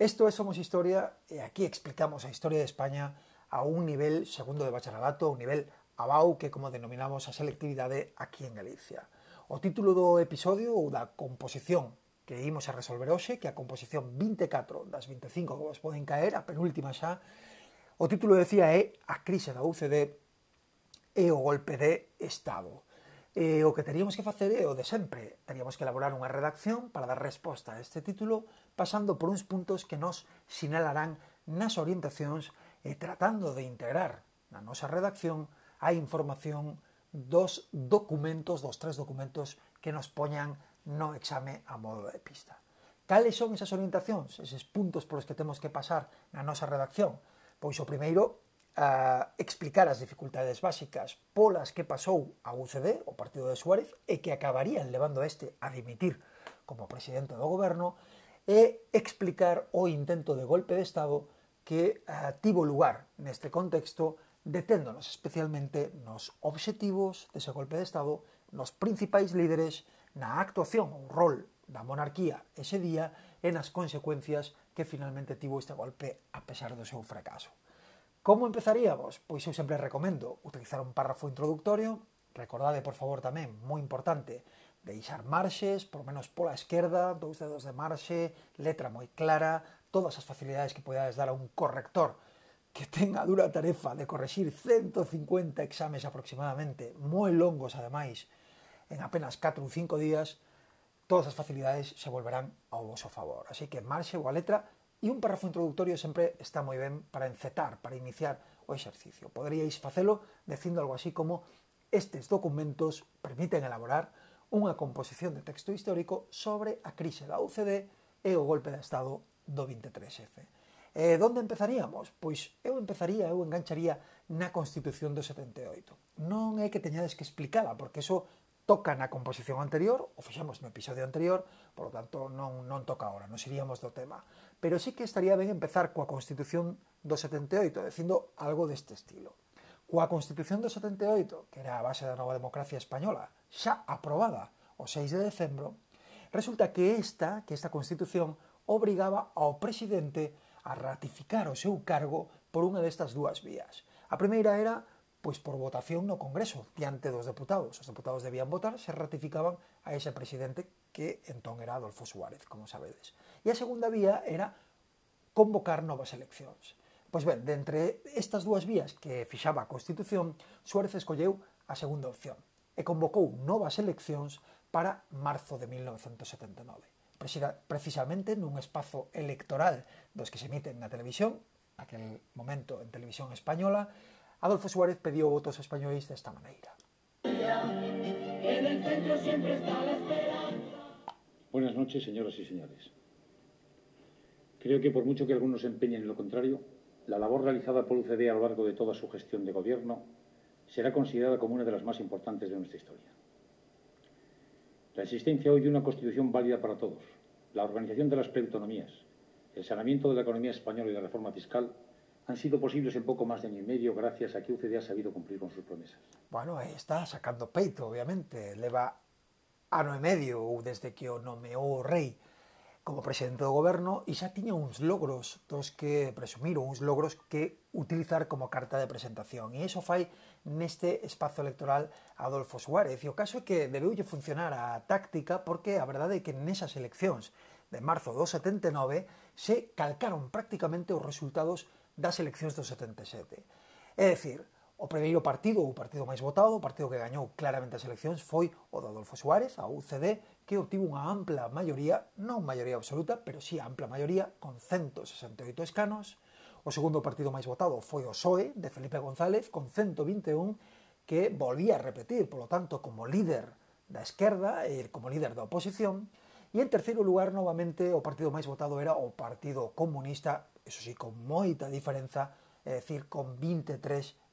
Esto es Somos Historia. Aquí explicamos la historia de España a un nivel segundo de bacharelato, a un nivel abau, que como denominamos a selectividade aquí en Galicia. O título do episodio ou da composición que imos a resolver hoxe, que a composición 24 das 25 que vos poden caer, a penúltima xa, o título decía é A crise da UCD e o golpe de Estado. E o que teríamos que facer é o de sempre. Teríamos que elaborar unha redacción para dar resposta a este título pasando por uns puntos que nos sinalarán nas orientacións e tratando de integrar na nosa redacción a información dos documentos, dos tres documentos que nos poñan no exame a modo de pista. Cales son esas orientacións, eses puntos polos que temos que pasar na nosa redacción? Pois o primeiro, a explicar as dificultades básicas polas que pasou a UCD, o partido de Suárez, e que acabarían levando a este a dimitir como presidente do goberno, e explicar o intento de golpe de Estado que ah, tivo lugar neste contexto deténdonos especialmente nos obxectivos dese golpe de Estado, nos principais líderes, na actuación ou rol da monarquía ese día e nas consecuencias que finalmente tivo este golpe a pesar do seu fracaso. Como empezaríamos? Pois eu sempre recomendo utilizar un párrafo introductorio, recordade por favor tamén, moi importante, deixar marxes, por menos pola esquerda, dous dedos de marxe, letra moi clara, todas as facilidades que podades dar a un corrector que tenga a dura tarefa de corregir 150 exames aproximadamente, moi longos ademais, en apenas 4 ou 5 días, todas as facilidades se volverán ao vosso favor. Así que marxe ou a letra e un párrafo introductorio sempre está moi ben para encetar, para iniciar o exercicio. Poderíais facelo dicindo algo así como estes documentos permiten elaborar unha composición de texto histórico sobre a crise da UCD e o golpe de Estado do 23F. E donde empezaríamos? Pois eu empezaría, eu engancharía na Constitución do 78. Non é que teñades que explicala, porque eso toca na composición anterior, o fixamos no episodio anterior, por lo tanto non, non toca ahora, non seríamos do tema. Pero sí que estaría ben empezar coa Constitución do 78, dicindo algo deste estilo coa Constitución do 78, que era a base da nova democracia española, xa aprobada o 6 de decembro, resulta que esta, que esta Constitución obrigaba ao presidente a ratificar o seu cargo por unha destas dúas vías. A primeira era pois por votación no Congreso, diante dos deputados. Os deputados debían votar, se ratificaban a ese presidente que entón era Adolfo Suárez, como sabedes. E a segunda vía era convocar novas eleccións. Pois ben, entre estas dúas vías que fixaba a Constitución, Suárez escolleu a segunda opción e convocou novas eleccións para marzo de 1979. Precisamente nun espazo electoral dos que se emiten na televisión, aquel momento en televisión española, Adolfo Suárez pediu votos españois desta maneira. Buenas noches, señoras y señores. Creo que por mucho que algunos empeñen en lo contrario, la labor realizada por UCD a lo largo de toda su gestión de gobierno será considerada como una de las más importantes de nuestra historia. La existencia hoy de una constitución válida para todos, la organización de las preautonomías, el saneamiento de la economía española y la reforma fiscal han sido posibles en poco más de año y medio gracias a que UCD ha sabido cumplir con sus promesas. Bueno, está sacando peito, obviamente. Leva ano e medio desde que o nomeou rei como presidente do goberno e xa tiña uns logros dos que presumir, uns logros que utilizar como carta de presentación. E iso fai neste espazo electoral Adolfo Suárez. E o caso é que debeulle funcionar a táctica porque a verdade é que nesas eleccións de marzo do 79 se calcaron prácticamente os resultados das eleccións do 77. É dicir, O primeiro partido, o partido máis votado, o partido que gañou claramente as eleccións foi o do Adolfo Suárez, a UCD, que obtivo unha ampla maioría, non maioría absoluta, pero sí ampla maioría, con 168 escanos. O segundo partido máis votado foi o PSOE, de Felipe González, con 121, que volvía a repetir, polo tanto, como líder da esquerda e como líder da oposición. E en terceiro lugar, novamente, o partido máis votado era o Partido Comunista, eso sí, con moita diferenza, é dicir, con 23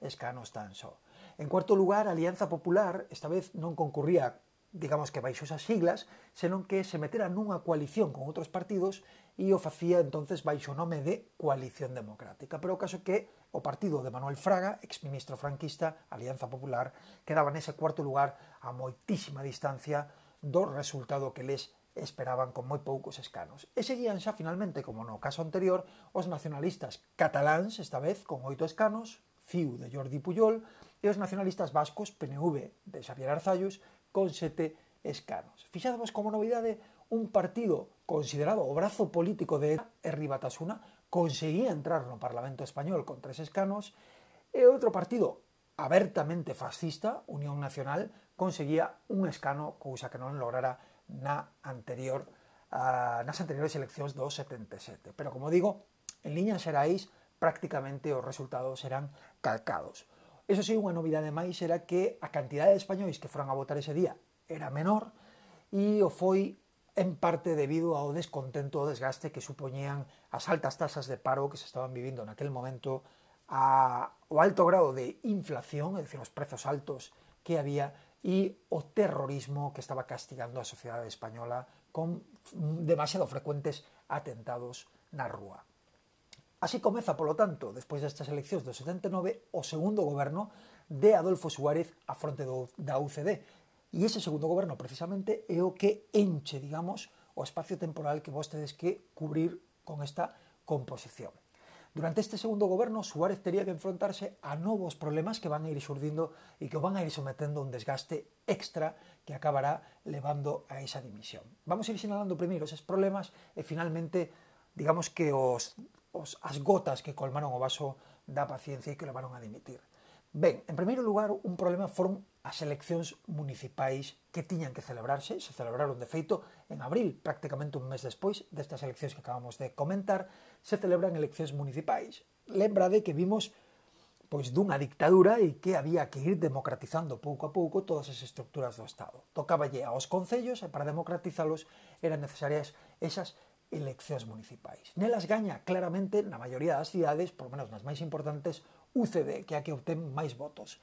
escanos tan só. En cuarto lugar, a Alianza Popular esta vez non concurría digamos que baixo esas siglas, senón que se metera nunha coalición con outros partidos e o facía entonces baixo o nome de Coalición Democrática. Pero o caso que o partido de Manuel Fraga, exministro franquista, Alianza Popular, quedaba nese cuarto lugar a moitísima distancia do resultado que les esperaban con moi poucos escanos. E seguían xa finalmente, como no caso anterior, os nacionalistas cataláns, esta vez con oito escanos, CIU de Jordi Puyol, e os nacionalistas vascos PNV de Xavier Arzallus con sete escanos. Fixadvos como novidade un partido considerado o brazo político de Herri Batasuna, conseguía entrar no Parlamento Español con tres escanos, e outro partido abertamente fascista, Unión Nacional, conseguía un escano cousa que non lograra na anterior uh, nas anteriores eleccións do 77. Pero, como digo, en liñas xerais prácticamente os resultados serán calcados. Eso sí, unha novidade máis era que a cantidade de españois que foran a votar ese día era menor e o foi en parte debido ao descontento o desgaste que supoñían as altas tasas de paro que se estaban vivindo naquel momento, a, o alto grado de inflación, é dicir, os prezos altos que había e o terrorismo que estaba castigando a sociedade española con demasiado frecuentes atentados na rúa. Así comeza, polo tanto, despois destas eleccións do 79, o segundo goberno de Adolfo Suárez a fronte do, da UCD. E ese segundo goberno, precisamente, é o que enche, digamos, o espacio temporal que vos tedes que cubrir con esta composición. Durante este segundo goberno, Suárez tería que enfrontarse a novos problemas que van a ir surdindo e que van a ir sometendo un desgaste extra que acabará levando a esa dimisión. Vamos a ir sinalando primeiro esos problemas e finalmente, digamos que os, os, as gotas que colmaron o vaso da paciencia e que levaron a dimitir. Ben, en primeiro lugar, un problema foron as eleccións municipais que tiñan que celebrarse, se celebraron de feito en abril, prácticamente un mes despois destas eleccións que acabamos de comentar, se celebran eleccións municipais. Lembrade que vimos pois dunha dictadura e que había que ir democratizando pouco a pouco todas as estructuras do Estado. Tocáballe aos concellos e para democratizalos eran necesarias esas eleccións municipais. Nelas gaña claramente na maioría das cidades, por menos nas máis importantes, UCD, que é a que obtén máis votos.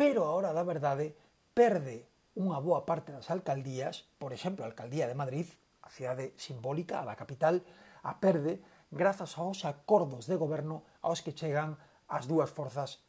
Pero a hora da verdade perde unha boa parte das alcaldías, por exemplo, a alcaldía de Madrid, a cidade simbólica, a da capital, a perde grazas aos acordos de goberno aos que chegan as dúas forzas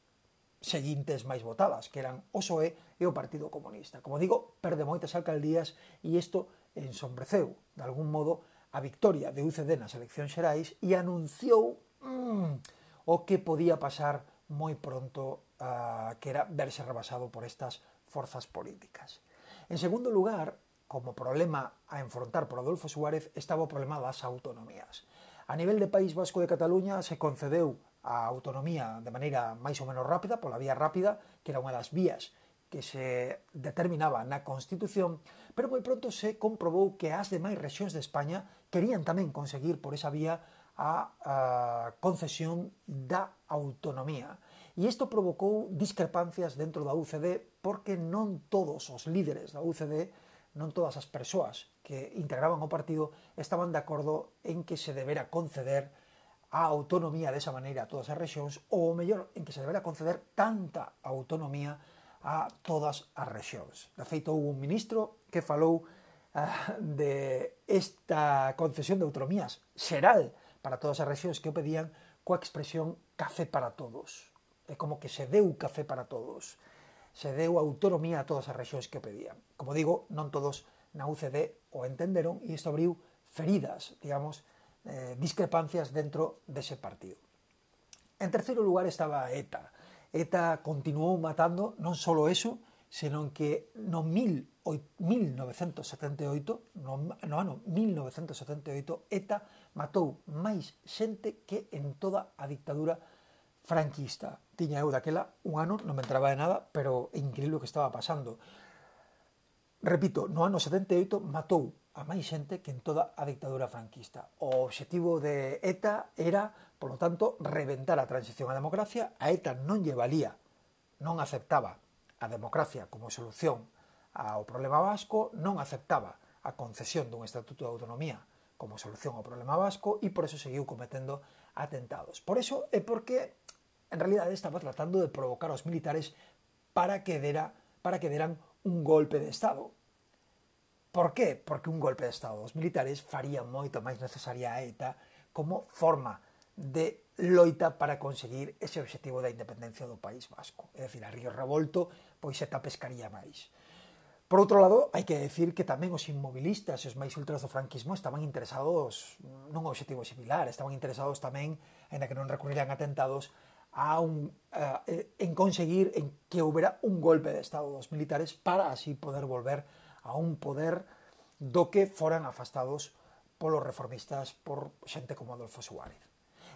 seguintes máis votadas, que eran o PSOE e o Partido Comunista. Como digo, perde moitas alcaldías e isto ensombreceu, de algún modo, a victoria de UCD nas eleccións xerais e anunciou mmm, o que podía pasar moi pronto uh, que era verse rebasado por estas forzas políticas. En segundo lugar, como problema a enfrontar por Adolfo Suárez estaba o problema das autonomías. A nivel de País Vasco e Cataluña se concedeu a autonomía de maneira máis ou menos rápida, pola vía rápida, que era unha das vías que se determinaba na Constitución, pero moi pronto se comprobou que as demais rexións de España querían tamén conseguir por esa vía a, a concesión da autonomía. E isto provocou discrepancias dentro da UCD porque non todos os líderes da UCD non todas as persoas que integraban o partido estaban de acordo en que se debera conceder a autonomía desa maneira a todas as rexións ou, mellor, en que se debera conceder tanta autonomía a todas as rexións. De feito, houve un ministro que falou uh, de esta concesión de autonomías xeral para todas as rexións que o pedían coa expresión café para todos. É como que se deu café para todos se deu autonomía a todas as rexións que pedían. Como digo, non todos na UCD o entenderon e isto abriu feridas, digamos, eh, discrepancias dentro dese partido. En terceiro lugar estaba ETA. ETA continuou matando non só eso, senón que no 1978, no, no ano 1978, ETA matou máis xente que en toda a dictadura franquista tiña eu daquela un ano, non me entraba de nada, pero é increíble o que estaba pasando. Repito, no ano 78 matou a máis xente que en toda a dictadura franquista. O obxectivo de ETA era, polo tanto, reventar a transición á democracia. A ETA non lle valía, non aceptaba a democracia como solución ao problema vasco, non aceptaba a concesión dun estatuto de autonomía como solución ao problema vasco e por eso seguiu cometendo atentados. Por eso é porque en realidad estaba tratando de provocar a los militares para que, dera, para que deran un golpe de Estado. Por qué? Porque un golpe de Estado dos militares faría moito máis necesaria a ETA como forma de loita para conseguir ese objetivo da independencia do País Vasco. É dicir, a Río Revolto, pois ETA pescaría máis. Por outro lado, hai que decir que tamén os inmobilistas e os máis ultras do franquismo estaban interesados nun objetivo similar, estaban interesados tamén, ainda que non recurriran a atentados, a un, a, en conseguir en que hubiera un golpe de Estado dos militares para así poder volver a un poder do que foran afastados polos reformistas por xente como Adolfo Suárez.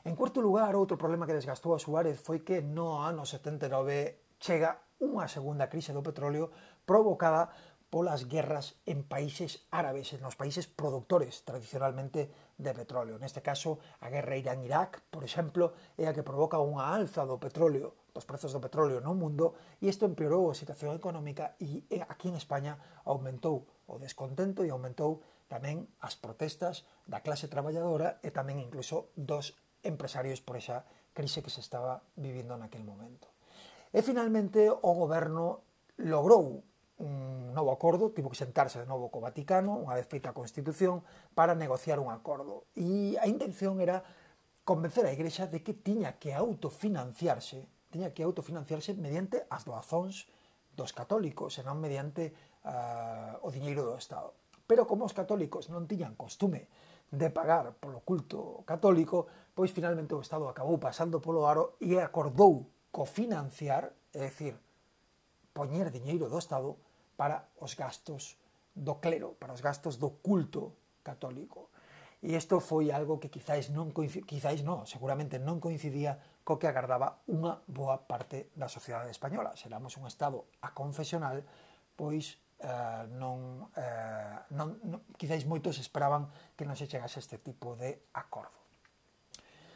En cuarto lugar, outro problema que desgastou a Suárez foi que no ano 79 chega unha segunda crise do petróleo provocada polas guerras en países árabes, nos países productores tradicionalmente de petróleo. Neste caso, a guerra Irán-Irak, por exemplo, é a que provoca unha alza do petróleo, dos prezos do petróleo no mundo, e isto empeorou a situación económica e aquí en España aumentou o descontento e aumentou tamén as protestas da clase traballadora e tamén incluso dos empresarios por esa crise que se estaba vivindo naquel momento. E finalmente o goberno logrou un novo acordo, tivo que sentarse de novo co Vaticano, unha vez feita a Constitución, para negociar un acordo. E a intención era convencer a Igrexa de que tiña que autofinanciarse, tiña que autofinanciarse mediante as doazóns dos católicos, e non mediante uh, o diñeiro do Estado. Pero como os católicos non tiñan costume de pagar polo culto católico, pois finalmente o Estado acabou pasando polo aro e acordou cofinanciar, é dicir, poñer diñeiro do Estado para os gastos do clero, para os gastos do culto católico. E isto foi algo que quizáis non quizáis non, seguramente non coincidía co que agardaba unha boa parte da sociedade española. Seramos un estado aconfesional, pois eh, non, eh, non, non quizáis moitos esperaban que non se chegase este tipo de acordo.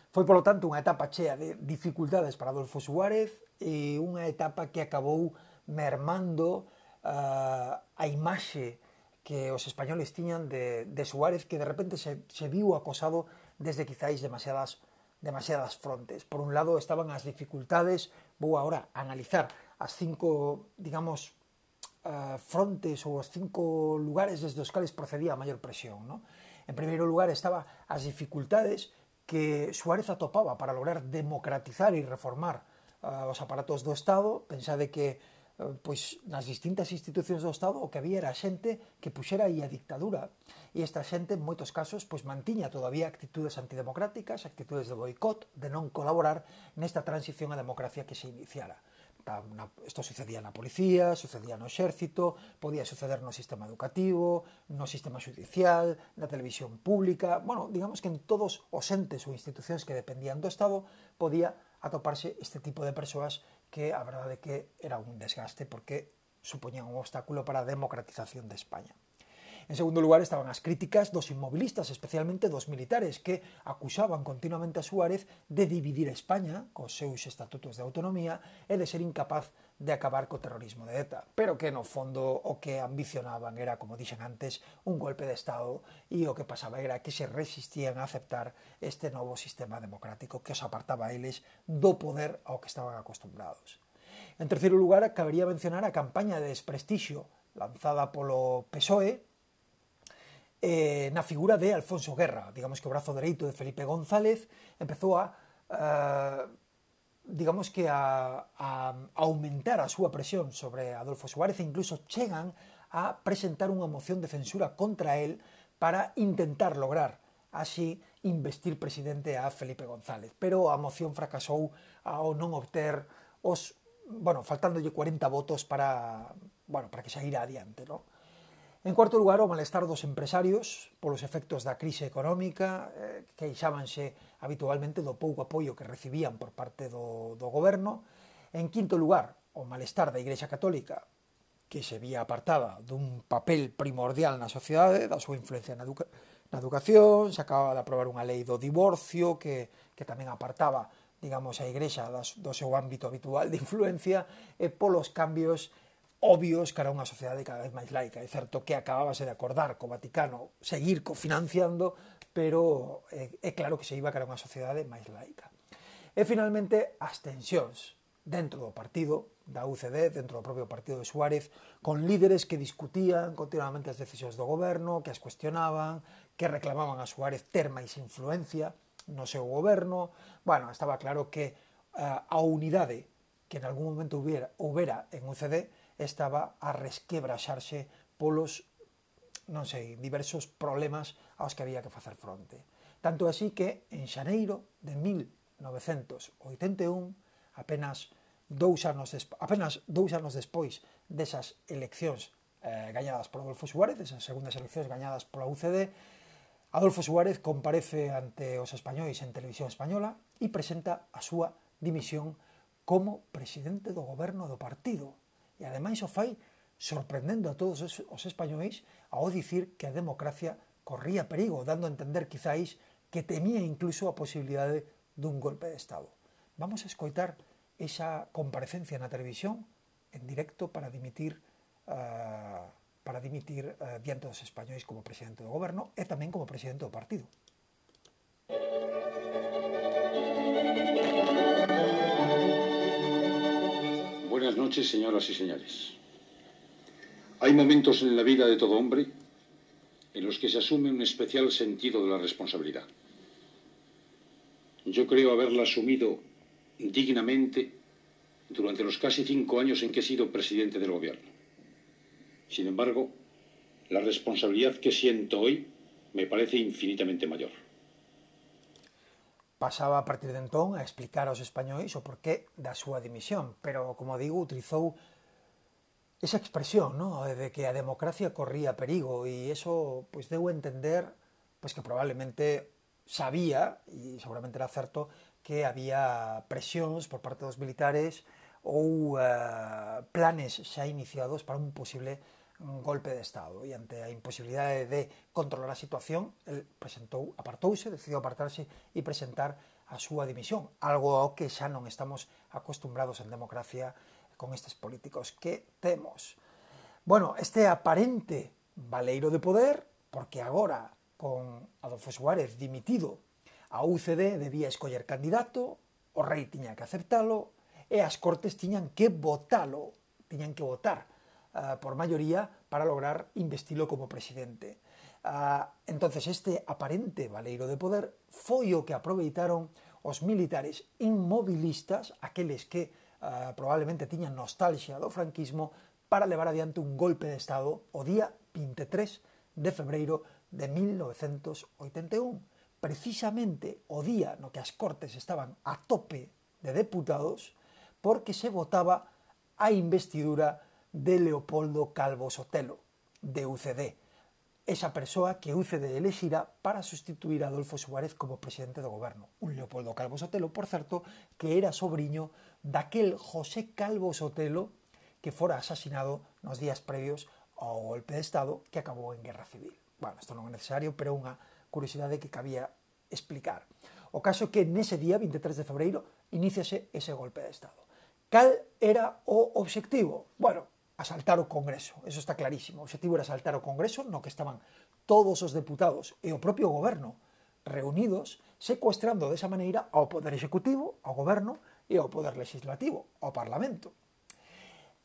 Foi, polo tanto, unha etapa chea de dificultades para Adolfo Suárez e unha etapa que acabou mermando uh, a imaxe que os españoles tiñan de, de Suárez que de repente se, se viu acosado desde quizáis demasiadas demasiadas frontes. Por un lado estaban as dificultades, vou agora a analizar as cinco, digamos, uh, frontes ou os cinco lugares desde os cales procedía a maior presión. ¿no? En primeiro lugar estaba as dificultades que Suárez atopaba para lograr democratizar e reformar uh, os aparatos do Estado. Pensade que Eh, pois nas distintas institucións do Estado o que había era xente que puxera aí a dictadura e esta xente en moitos casos pois mantiña todavía actitudes antidemocráticas, actitudes de boicot, de non colaborar nesta transición á democracia que se iniciara. Isto sucedía na policía, sucedía no exército, podía suceder no sistema educativo, no sistema judicial, na televisión pública, bueno, digamos que en todos os entes ou institucións que dependían do Estado podía atoparse este tipo de persoas que a verdade que era un desgaste porque supoñían un obstáculo para a democratización de España. En segundo lugar estaban as críticas dos inmobilistas, especialmente dos militares, que acusaban continuamente a Suárez de dividir España cos seus estatutos de autonomía e de ser incapaz de acabar co terrorismo de ETA, pero que no fondo o que ambicionaban era, como dixen antes, un golpe de Estado e o que pasaba era que se resistían a aceptar este novo sistema democrático que os apartaba a eles do poder ao que estaban acostumbrados. En terceiro lugar, cabería mencionar a campaña de desprestixio lanzada polo PSOE eh, na figura de Alfonso Guerra, digamos que o brazo dereito de Felipe González empezou a uh, digamos que a, a aumentar a súa presión sobre Adolfo Suárez e incluso chegan a presentar unha moción de censura contra él para intentar lograr así investir presidente a Felipe González. Pero a moción fracasou ao non obter os, bueno, faltándolle 40 votos para, bueno, para que xa ira adiante, non? En cuarto lugar, o malestar dos empresarios polos efectos da crise económica eh, que queixábanse habitualmente do pouco apoio que recibían por parte do, do goberno. En quinto lugar, o malestar da Igrexa Católica que se vía apartada dun papel primordial na sociedade, da súa influencia na, educa na educación, se acababa de aprobar unha lei do divorcio que, que tamén apartaba digamos, a Igrexa do seu ámbito habitual de influencia e polos cambios obvios cara a unha sociedade cada vez máis laica. É certo que acabábase de acordar co Vaticano seguir cofinanciando, pero eh, é, é claro que se iba cara a unha sociedade máis laica. E finalmente as tensións dentro do partido da UCD, dentro do propio partido de Suárez, con líderes que discutían continuamente as decisións do goberno, que as cuestionaban, que reclamaban a Suárez ter máis influencia no seu goberno. Bueno, estaba claro que eh, a unidade que en algún momento hubiera, houbera en UCD estaba a resquebraxarse polos non sei, diversos problemas aos que había que facer fronte. Tanto así que en xaneiro de 1981, apenas dous anos apenas dous anos despois desas eleccións eh, gañadas por Adolfo Suárez, esas segundas eleccións gañadas pola UCD, Adolfo Suárez comparece ante os españois en televisión española e presenta a súa dimisión como presidente do goberno do partido. E ademais o fai sorprendendo a todos os españois ao dicir que a democracia corría perigo, dando a entender quizáis que temía incluso a posibilidade dun golpe de Estado. Vamos a escoitar esa comparecencia na televisión en directo para dimitir uh, para dimitir uh, diante dos españois como presidente do goberno e tamén como presidente do partido. Buenas noches, señoras y señores. Hay momentos en la vida de todo hombre en los que se asume un especial sentido de la responsabilidad. Yo creo haberla asumido dignamente durante los casi cinco años en que he sido presidente del gobierno. Sin embargo, la responsabilidad que siento hoy me parece infinitamente mayor. pasaba a partir de entón a explicar aos españois o porqué da súa dimisión, pero, como digo, utilizou esa expresión, ¿no? de que a democracia corría perigo e eso pois pues, deu a entender pois pues, que probablemente sabía e seguramente era certo que había presións por parte dos militares ou uh, planes xa iniciados para un posible un golpe de Estado e ante a imposibilidade de controlar a situación, el presentou, apartouse, decidiu apartarse e presentar a súa dimisión, algo ao que xa non estamos acostumbrados en democracia con estes políticos que temos. Bueno, este aparente valeiro de poder, porque agora con Adolfo Suárez dimitido, a UCD debía escoller candidato, o rei tiña que aceptalo e as cortes tiñan que votalo, tiñan que votar uh, por mayoría para lograr investirlo como presidente. Uh, entonces este aparente valeiro de poder foi o que aproveitaron os militares inmobilistas, aqueles que uh, probablemente tiñan nostalgia do franquismo, para levar adiante un golpe de Estado o día 23 de febreiro de 1981. Precisamente o día no que as Cortes estaban a tope de deputados porque se votaba a investidura de Leopoldo Calvo Sotelo, de UCD, esa persoa que UCD elexira para sustituir a Adolfo Suárez como presidente do goberno. Un Leopoldo Calvo Sotelo, por certo, que era sobrinho daquel José Calvo Sotelo que fora asasinado nos días previos ao golpe de Estado que acabou en Guerra Civil. Bueno, isto non é necesario, pero unha curiosidade que cabía explicar. O caso é que nese día, 23 de febreiro, iníciase ese golpe de Estado. Cal era o obxectivo? Bueno, asaltar o Congreso, eso está clarísimo. O objetivo era asaltar o Congreso, no que estaban todos os deputados e o propio goberno reunidos secuestrando desa maneira ao poder executivo, ao goberno e ao poder legislativo, ao parlamento.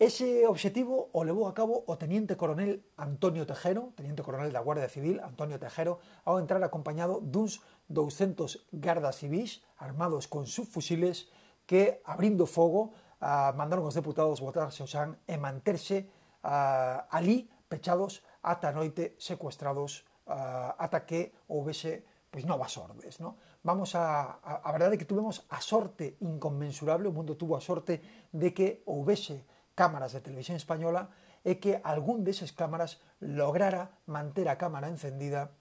Ese obxectivo o levou a cabo o teniente coronel Antonio Tejero, teniente coronel da Guardia Civil, Antonio Tejero, ao entrar acompañado duns 200 gardas civis armados con subfusiles que, abrindo fogo, a mandaron os deputados votarse o xan e manterse uh, ali pechados ata a noite secuestrados uh, ata que houvese pois novas ordes, no? Vamos a, a, a verdade é que tuvemos a sorte inconmensurable, o mundo tuvo a sorte de que houvese cámaras de televisión española e que algún deses cámaras lograra manter a cámara encendida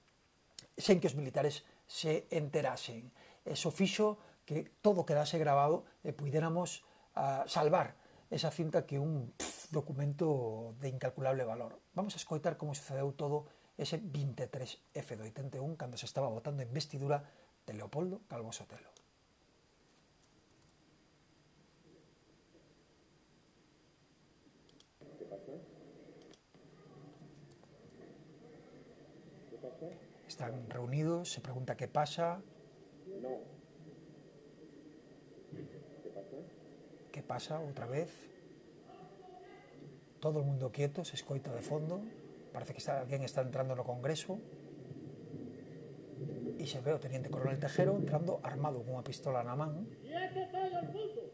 sen que os militares se enterasen. Eso fixo que todo quedase grabado e puidéramos a salvar esa cinta que un documento de incalculable valor. Vamos a escoitar como sucedeu todo ese 23F do 81 cando se estaba votando en vestidura de Leopoldo Calvo Sotelo. Están reunidos, se pregunta qué pasa. No. ¿Qué pasa otra vez? Todo el mundo quieto, se escoita de fondo. Parece que alguien está entrando en el Congreso. Y se ve al teniente coronel Tejero entrando armado con una pistola en la mano. Y este es el mundo.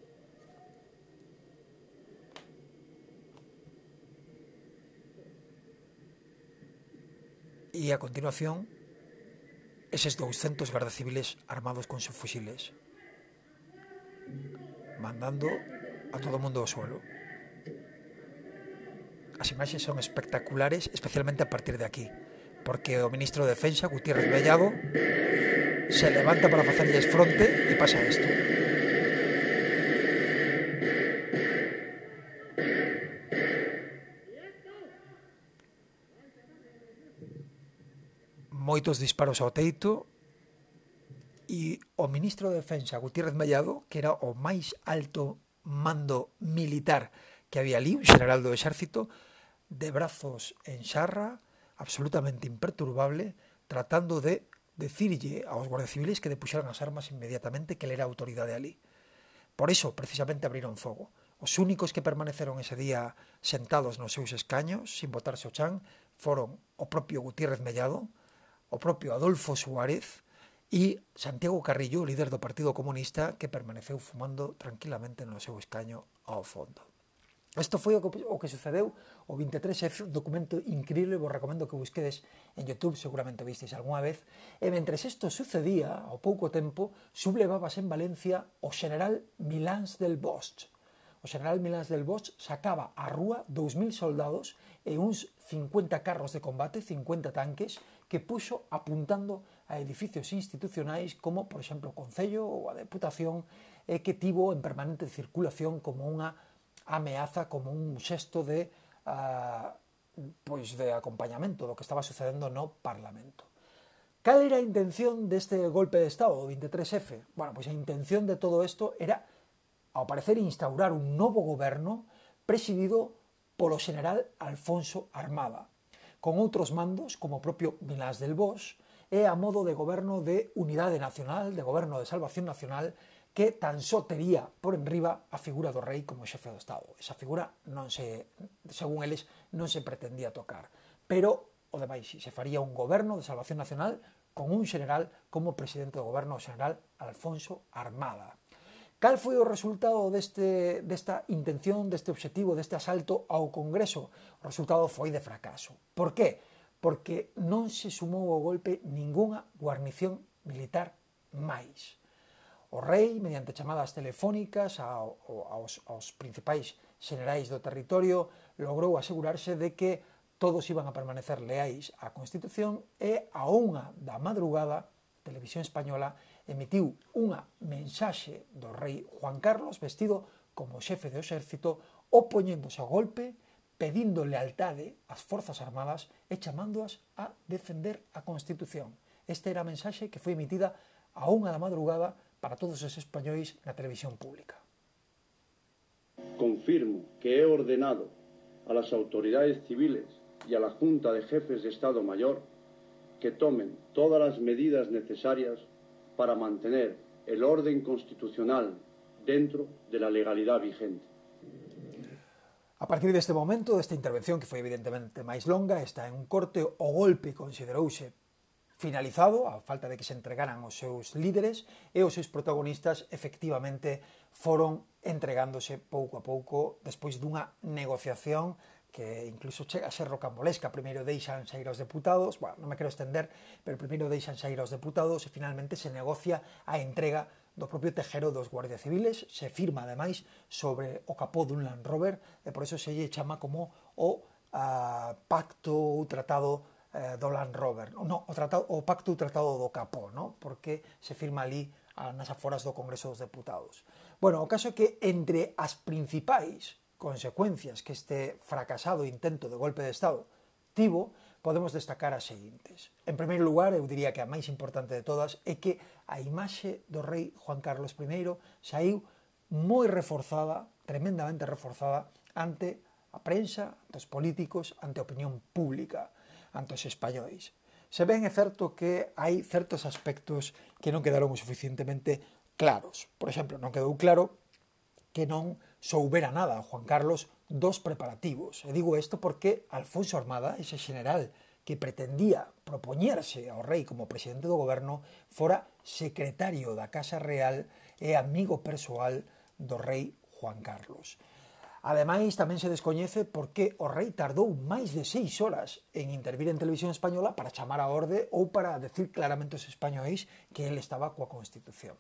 y a continuación esos 200 guardaciviles armados con sus fusiles. mandando a todo o mundo ao suelo. As imaxes son espectaculares, especialmente a partir de aquí, porque o ministro de Defensa, Gutiérrez Bellado, se levanta para facerlles fronte e pasa isto. Moitos disparos ao teito, o ministro de Defensa Gutiérrez Mellado, que era o máis alto mando militar que había ali, un general do exército, de brazos en xarra, absolutamente imperturbable, tratando de decirlle aos guardias civiles que depuxeran as armas inmediatamente que ele era autoridade ali. Por iso, precisamente, abriron fogo. Os únicos que permaneceron ese día sentados nos seus escaños, sin botarse o chan, foron o propio Gutiérrez Mellado, o propio Adolfo Suárez, e Santiago Carrillo, líder do Partido Comunista, que permaneceu fumando tranquilamente no seu escaño ao fondo. Isto foi o que, o que sucedeu o 23F, documento increíble, vos recomendo que busquedes en Youtube, seguramente visteis algunha vez, e mentre isto sucedía, ao pouco tempo, sublevabas en Valencia o general Milans del Bosch. O general Milans del Bosch sacaba á rúa 2.000 soldados e uns 50 carros de combate, 50 tanques, que puxo apuntando a edificios institucionais como, por exemplo, o Concello ou a Deputación e que tivo en permanente circulación como unha ameaza, como un xesto de uh, pois de acompañamento do que estaba sucedendo no Parlamento. Cal era a intención deste golpe de Estado, o 23F? Bueno, pois a intención de todo isto era, ao parecer, instaurar un novo goberno presidido polo general Alfonso Armada, con outros mandos, como o propio Milás del Bosch, é a modo de goberno de unidade nacional, de goberno de salvación nacional, que tan só tería por enriba a figura do rei como xefe do Estado. Esa figura non se, según eles, non se pretendía tocar. Pero, o demais, se faría un goberno de salvación nacional con un general como presidente do goberno, o general Alfonso Armada. Cal foi o resultado deste, desta intención, deste obxectivo, deste asalto ao Congreso? O resultado foi de fracaso. Por que? porque non se sumou ao golpe ningunha guarnición militar máis. O rei, mediante chamadas telefónicas ao, aos, aos principais xenerais do territorio, logrou asegurarse de que todos iban a permanecer leais á Constitución e a unha da madrugada, Televisión Española emitiu unha mensaxe do rei Juan Carlos vestido como xefe do exército opoñéndose ao golpe pedindo lealtade ás forzas armadas e chamándoas a defender a Constitución. Esta era a mensaxe que foi emitida a unha da madrugada para todos os españois na televisión pública. Confirmo que he ordenado a las autoridades civiles y a la Junta de Jefes de Estado Mayor que tomen todas las medidas necesarias para mantener el orden constitucional dentro de la legalidad vigente. A partir deste momento, esta intervención, que foi evidentemente máis longa, está en un corte o golpe considerouse finalizado, a falta de que se entregaran os seus líderes, e os seus protagonistas efectivamente foron entregándose pouco a pouco despois dunha negociación que incluso chega a ser rocambolesca. Primeiro deixan sair os deputados, bueno, non me quero estender, pero primeiro deixan sair os deputados e finalmente se negocia a entrega do propio tejero dos guardias civiles, se firma ademais sobre o capó dun Land Rover e por eso se lle chama como o a, pacto ou tratado eh, do Land Rover, no, o, tratado, o pacto ou tratado do capó, no? porque se firma ali a, nas aforas do Congreso dos Deputados. Bueno, o caso é que entre as principais consecuencias que este fracasado intento de golpe de Estado tivo podemos destacar as seguintes. En primeiro lugar, eu diría que a máis importante de todas é que a imaxe do rei Juan Carlos I saiu moi reforzada, tremendamente reforzada, ante a prensa, ante os políticos, ante a opinión pública, ante os españois. Se ven é certo que hai certos aspectos que non quedaron o suficientemente claros. Por exemplo, non quedou claro que non soubera nada Juan Carlos dos preparativos. E digo isto porque Alfonso Armada, ese general que pretendía propoñerse ao rei como presidente do goberno, fora secretario da Casa Real e amigo persoal do rei Juan Carlos. Ademais, tamén se descoñece por que o rei tardou máis de seis horas en intervir en televisión española para chamar a orde ou para decir claramente aos españois que ele estaba coa Constitución.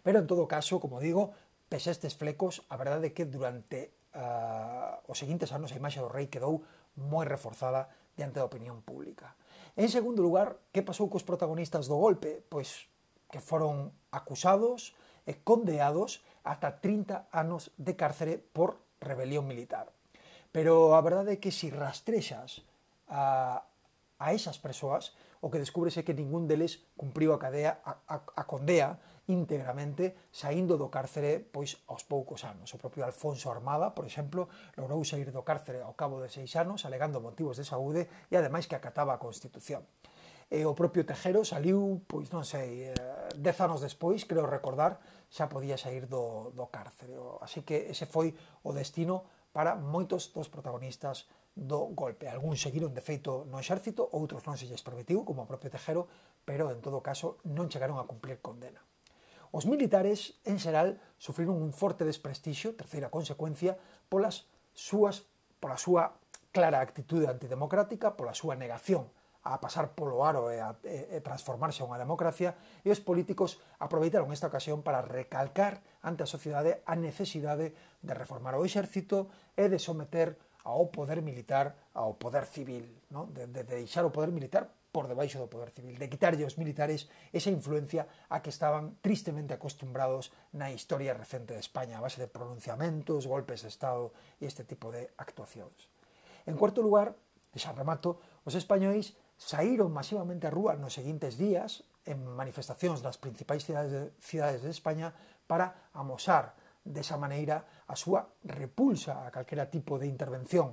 Pero, en todo caso, como digo, pese a estes flecos, a verdade é que durante uh, os seguintes anos a imaxe do rei quedou moi reforzada diante da opinión pública. En segundo lugar, que pasou cos protagonistas do golpe? Pois que foron acusados e condeados ata 30 anos de cárcere por rebelión militar. Pero a verdade é que se si rastrexas a, a esas persoas, o que descubres é que ningún deles cumpriu a cadea a, a, a condea íntegramente saindo do cárcere pois aos poucos anos. O propio Alfonso Armada, por exemplo, logrou sair do cárcere ao cabo de seis anos alegando motivos de saúde e ademais que acataba a Constitución e o propio Tejero saliu, pois non sei, eh, dez anos despois, creo recordar, xa podía sair do, do cárcere. Así que ese foi o destino para moitos dos protagonistas do golpe. Algúns seguiron de feito no exército, outros non se lles permitiu, como o propio Tejero, pero en todo caso non chegaron a cumplir condena. Os militares, en xeral, sufriron un forte desprestixio, terceira consecuencia, polas súas, pola súa clara actitude antidemocrática, pola súa negación a pasar polo aro e a e, e transformarse a unha democracia, e os políticos aproveitaron esta ocasión para recalcar ante a sociedade a necesidade de reformar o exército e de someter ao poder militar, ao poder civil, no? de, de deixar o poder militar por debaixo do poder civil, de quitarlle aos militares esa influencia a que estaban tristemente acostumbrados na historia recente de España, a base de pronunciamentos, golpes de Estado e este tipo de actuacións. En cuarto lugar, e xa remato, os españois saíron masivamente á rúa nos seguintes días en manifestacións nas principais cidades de, cidades de España para amosar desa maneira a súa repulsa a calquera tipo de intervención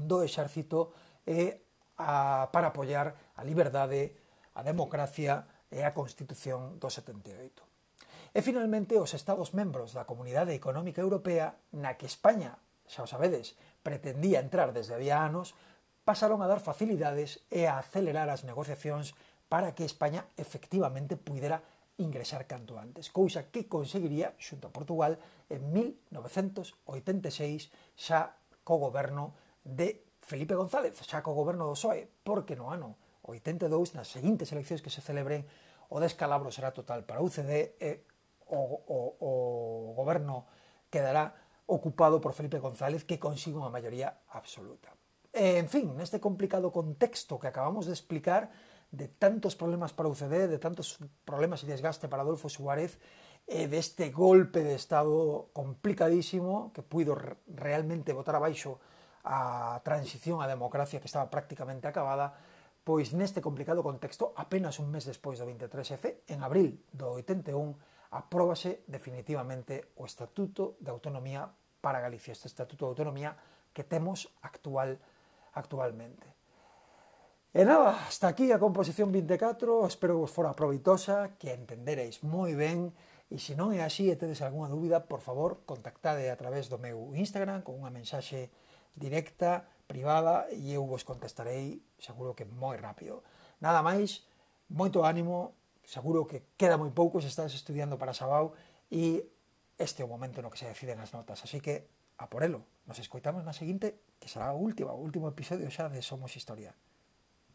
do exército e a, para apoiar a liberdade, a democracia e a Constitución do 78. E finalmente os Estados membros da Comunidade Económica Europea na que España, xa o sabedes, pretendía entrar desde había anos, pasaron a dar facilidades e a acelerar as negociacións para que España efectivamente puidera ingresar canto antes, cousa que conseguiría xunto a Portugal en 1986 xa co goberno de Felipe González saca o goberno do PSOE porque no ano 82 nas seguintes eleccións que se celebren o descalabro será total para a UCD e o, o, o goberno quedará ocupado por Felipe González que consigue unha maioría absoluta. E, en fin, neste complicado contexto que acabamos de explicar de tantos problemas para UCD, de tantos problemas e desgaste para Adolfo Suárez, e deste golpe de Estado complicadísimo que puido realmente botar abaixo a transición á democracia que estaba prácticamente acabada, pois neste complicado contexto, apenas un mes despois do 23F, en abril do 81, apróbase definitivamente o Estatuto de Autonomía para Galicia, este Estatuto de Autonomía que temos actual actualmente. E nada, hasta aquí a composición 24, espero que vos fora proveitosa, que entendereis moi ben, e se non é así e tedes algunha dúbida, por favor, contactade a través do meu Instagram con unha mensaxe directa, privada, e eu vos contestarei seguro que moi rápido. Nada máis, moito ánimo, seguro que queda moi pouco se estás estudiando para Sabau e este é o momento no que se deciden as notas, así que a por elo. Nos escoitamos na seguinte, que será o último, o último episodio xa de Somos Historia.